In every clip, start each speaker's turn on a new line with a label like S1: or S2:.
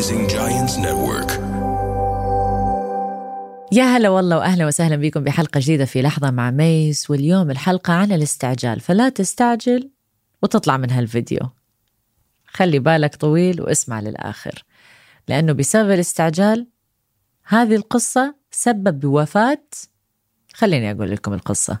S1: Rising Giants Network.
S2: يا هلا والله وأهلا وسهلا بكم بحلقة جديدة في لحظة مع ميس واليوم الحلقة عن الاستعجال فلا تستعجل وتطلع من هالفيديو. خلي بالك طويل واسمع للآخر لأنه بسبب الاستعجال هذه القصة سبب بوفاة. خليني أقول لكم القصة.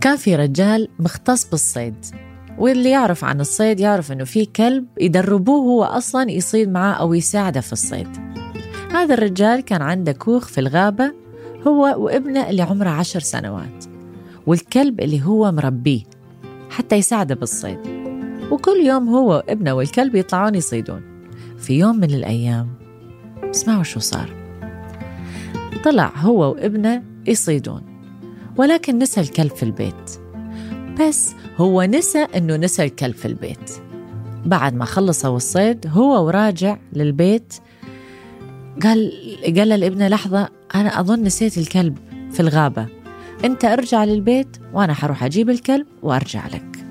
S2: كان في رجال مختص بالصيد. واللي يعرف عن الصيد يعرف إنه في كلب يدربوه هو أصلا يصيد معاه أو يساعده في الصيد. هذا الرجال كان عنده كوخ في الغابة هو وابنه اللي عمره عشر سنوات. والكلب اللي هو مربيه حتى يساعده بالصيد. وكل يوم هو وابنه والكلب يطلعون يصيدون. في يوم من الأيام اسمعوا شو صار. طلع هو وابنه يصيدون. ولكن نسى الكلب في البيت. بس هو نسى إنه نسى الكلب في البيت. بعد ما خلصوا الصيد هو وراجع للبيت قال قال لابنه لحظة أنا أظن نسيت الكلب في الغابة. أنت ارجع للبيت وأنا حروح أجيب الكلب وأرجع لك.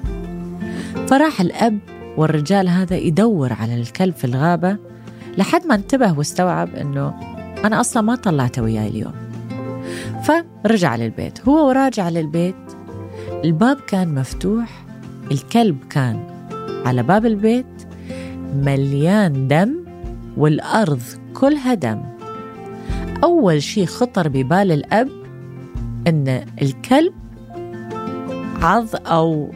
S2: فراح الأب والرجال هذا يدور على الكلب في الغابة لحد ما انتبه واستوعب أنه أنا أصلا ما طلعته وياي اليوم. فرجع للبيت. هو وراجع للبيت الباب كان مفتوح الكلب كان على باب البيت مليان دم والأرض كلها دم. أول شيء خطر ببال الأب أن الكلب عض أو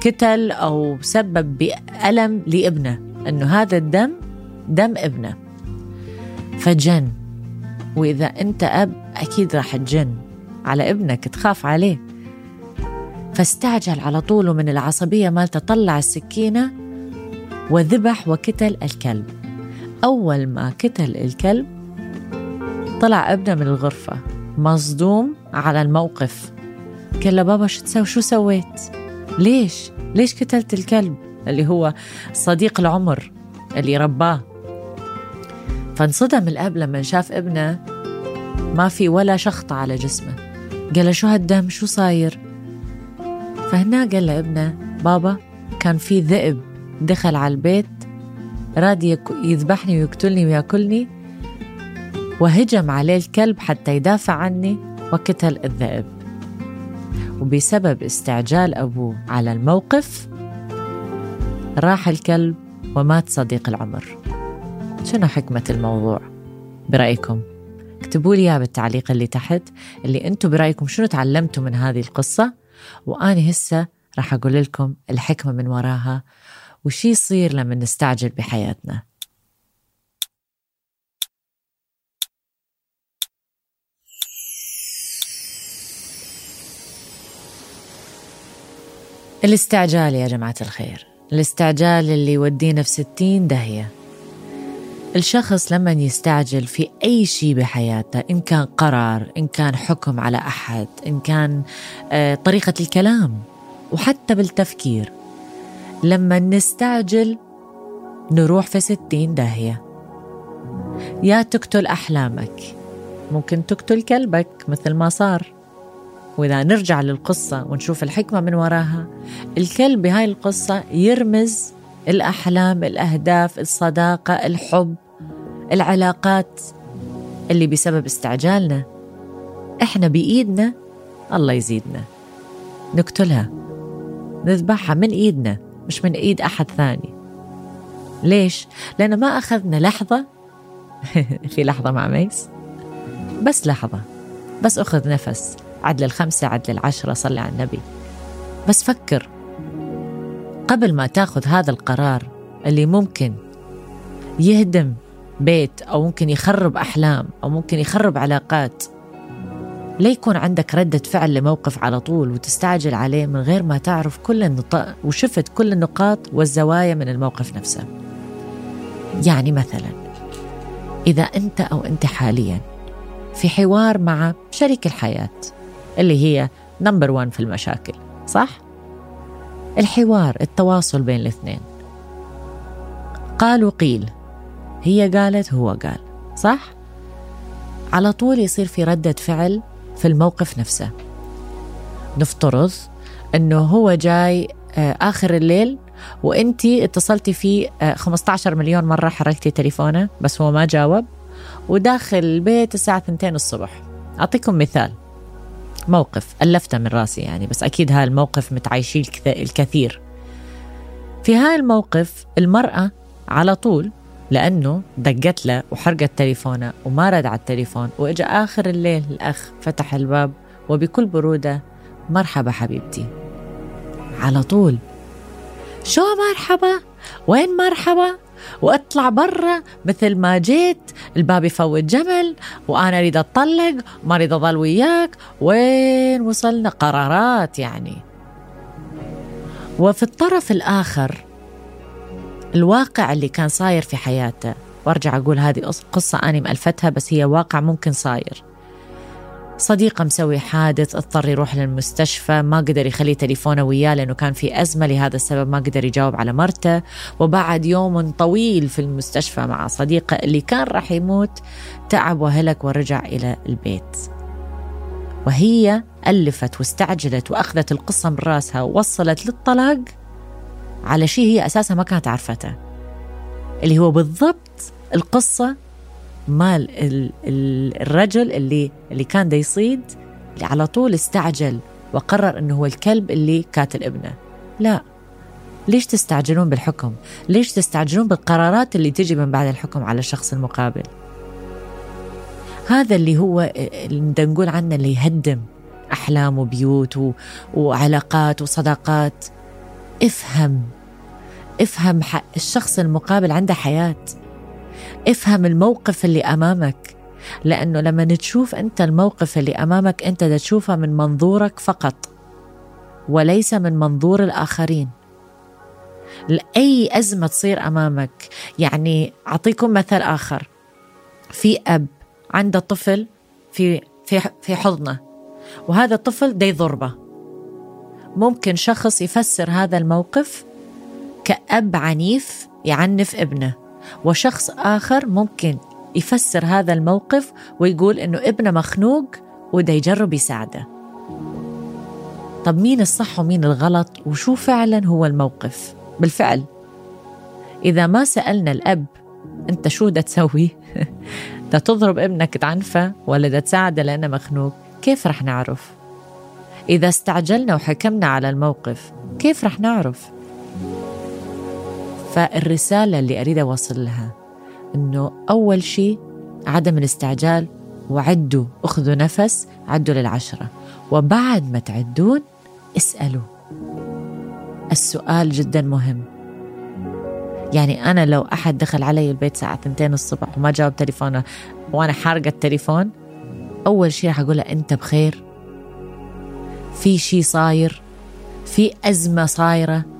S2: كتل أو سبب بألم لابنه أنه هذا الدم دم ابنه. فجن وإذا أنت أب أكيد راح تجن على ابنك تخاف عليه. فاستعجل على طول من العصبية مالته طلع السكينة وذبح وكتل الكلب. أول ما كتل الكلب طلع ابنه من الغرفة مصدوم على الموقف. قال له بابا شو تسوي؟ شو سويت؟ ليش؟ ليش كتلت الكلب؟ اللي هو صديق العمر اللي رباه. فانصدم الأب لما شاف ابنه ما في ولا شخطة على جسمه. قال له شو هالدم؟ شو صاير؟ فهنا قال لابنه بابا كان في ذئب دخل على البيت راد يذبحني ويقتلني ويأكلني وهجم عليه الكلب حتى يدافع عني وقتل الذئب. وبسبب استعجال أبوه على الموقف راح الكلب ومات صديق العمر. شنو حكمة الموضوع؟ برأيكم؟ اكتبوا لي بالتعليق اللي تحت. اللي أنتم برأيكم شنو تعلمتوا من هذه القصة؟ وأنا هسه راح أقول لكم الحكمة من وراها وش يصير لما نستعجل بحياتنا. الاستعجال يا جماعة الخير. الاستعجال اللي يودينا في ستين دهية الشخص لما يستعجل في أي شيء بحياته إن كان قرار إن كان حكم على أحد إن كان آه، طريقة الكلام وحتى بالتفكير. لما نستعجل نروح في ستين داهية. يا تقتل أحلامك ممكن تقتل كلبك مثل ما صار. وإذا نرجع للقصة ونشوف الحكمة من وراها الكلب بهاي القصة يرمز الأحلام الأهداف الصداقة الحب العلاقات اللي بسبب استعجالنا. إحنا بإيدنا الله يزيدنا. نقتلها نذبحها من إيدنا مش من إيد أحد ثاني. ليش؟ لأن ما أخذنا لحظة في لحظة مع ميس. بس لحظة بس أخذ نفس. عدل الخمسة عدل العشرة صلي على النبي. بس فكر. قبل ما تاخذ هذا القرار اللي ممكن يهدم بيت أو ممكن يخرب أحلام أو ممكن يخرب علاقات ليه يكون عندك ردة فعل لموقف على طول وتستعجل عليه من غير ما تعرف كل النقاط وشفت كل النقاط والزوايا من الموقف نفسه يعني مثلا إذا أنت أو أنت حاليا في حوار مع شريك الحياة اللي هي نمبر وان في المشاكل صح؟ الحوار التواصل بين الاثنين. قال وقيل هي قالت هو قال. صح؟ على طول يصير في ردة فعل في الموقف نفسه. نفترض إنه هو جاي آه، آخر الليل وانت اتصلتي فيه 15 مليون مرة حركتي تليفونه بس هو ما جاوب. وداخل البيت الساعة 2 الصبح. أعطيكم مثال. موقف ألفته من راسي يعني بس أكيد هذا الموقف متعايشين الكثير. في هاي الموقف المرأة على طول لأنه دقت له وحرقت تليفونه وما رد على التليفون وإجا آخر الليل الأخ فتح الباب وبكل برودة مرحبا حبيبتي. على طول. شو مرحبا؟ وين مرحبا؟ وأطلع برا مثل ما جيت. الباب يفوت جمل وأنا أريد اتطلق وما أريد اضل وياك. وين وصلنا؟ قرارات يعني. وفي الطرف الآخر الواقع اللي كان صاير في حياته. وأرجع أقول هذه قصة اني مالفتها بس هي واقع ممكن صاير. صديقة مسوي حادث اضطر يروح للمستشفى ما قدر يخلي تليفونه وياه لأنه كان في أزمة لهذا السبب ما قدر يجاوب على مرته. وبعد يوم طويل في المستشفى مع صديقة اللي كان راح يموت تعب وهلك ورجع إلى البيت. وهي ألفت واستعجلت وأخذت القصة من راسها ووصلت للطلاق على شيء هي أساسا ما كانت عارفته اللي هو بالضبط القصة مال الرجل اللي اللي كان دا يصيد اللي على طول استعجل وقرر إنه هو الكلب اللي قاتل ابنه. لا. ليش تستعجلون بالحكم؟ ليش تستعجلون بالقرارات اللي تجي من بعد الحكم على الشخص المقابل؟ هذا اللي هو اللي نقول عنه اللي يهدم أحلام وبيوت وعلاقات وصداقات. افهم. افهم الشخص المقابل عنده حياة. افهم الموقف اللي أمامك. لأنه لما تشوف أنت الموقف اللي أمامك أنت تشوفه من منظورك فقط وليس من منظور الآخرين. لأي أزمة تصير أمامك. يعني أعطيكم مثل آخر. في أب عنده طفل في في في حضنه وهذا الطفل دا يضربه ممكن شخص يفسر هذا الموقف كأب عنيف يعنف ابنه. وشخص آخر ممكن يفسر هذا الموقف ويقول إنه ابنه مخنوق وده يجرب يساعده. طب مين الصح ومين الغلط؟ وشو فعلا هو الموقف؟ بالفعل. إذا ما سألنا الأب أنت شو دا تسوي؟ دا تضرب ابنك تعنفه ولا دا تساعده لأنه مخنوق؟ كيف رح نعرف؟ إذا استعجلنا وحكمنا على الموقف كيف رح نعرف؟ فالرسالة اللي أريد أوصل لها أنه أول شيء عدم الاستعجال وعدوا أخذوا نفس عدوا للعشرة. وبعد ما تعدون اسألوا. السؤال جدا مهم. يعني أنا لو أحد دخل علي البيت الساعة 2 الصبح وما جاوب تليفونه وأنا حارقة التليفون أول شيء رح أقول أنت بخير؟ في شيء صاير؟ في أزمة صايرة؟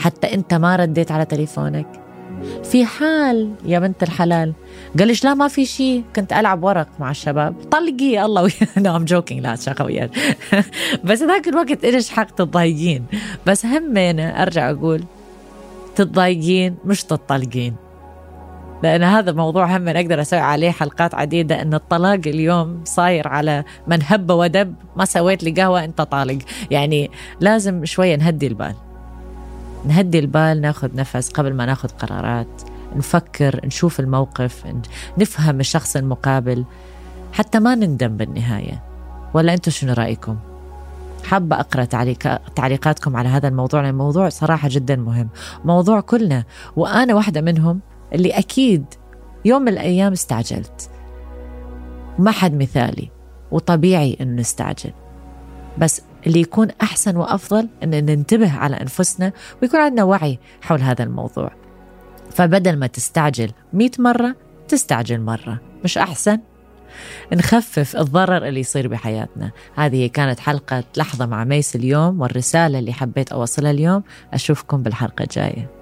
S2: حتى انت ما رديت على تليفونك. في حال يا بنت الحلال قالش لا ما في شيء كنت ألعب ورق مع الشباب. طلقي الله you know I'm joking لا شقوية بس ذاك الوقت إلش حق تتضايقين؟ بس همينة أرجع أقول تتضايقين مش تطلقين لأن هذا موضوع هم أقدر أسوي عليه حلقات عديدة أن الطلاق اليوم صاير على من هب ودب ما سويت لي قهوة أنت طالق. يعني لازم شوية نهدي البال. نهدي البال ناخذ نفس قبل ما ناخذ قرارات نفكر نشوف الموقف نفهم الشخص المقابل حتى ما نندم بالنهاية. ولا أنتم شنو رأيكم؟ حابة أقرأ تعليقاتكم على هذا الموضوع لأن الموضوع صراحة جدا مهم. موضوع كلنا وأنا واحدة منهم اللي أكيد يوم من الأيام استعجلت. ما حد مثالي وطبيعي أنه نستعجل. بس اللي يكون أحسن وأفضل أن ننتبه على أنفسنا ويكون عندنا وعي حول هذا الموضوع. فبدل ما تستعجل مئة مرة تستعجل مرة. مش أحسن؟ نخفف الضرر اللي يصير بحياتنا. هذه كانت حلقة لحظة مع ميس اليوم والرسالة اللي حبيت أوصلها اليوم. أشوفكم بالحلقة الجاية.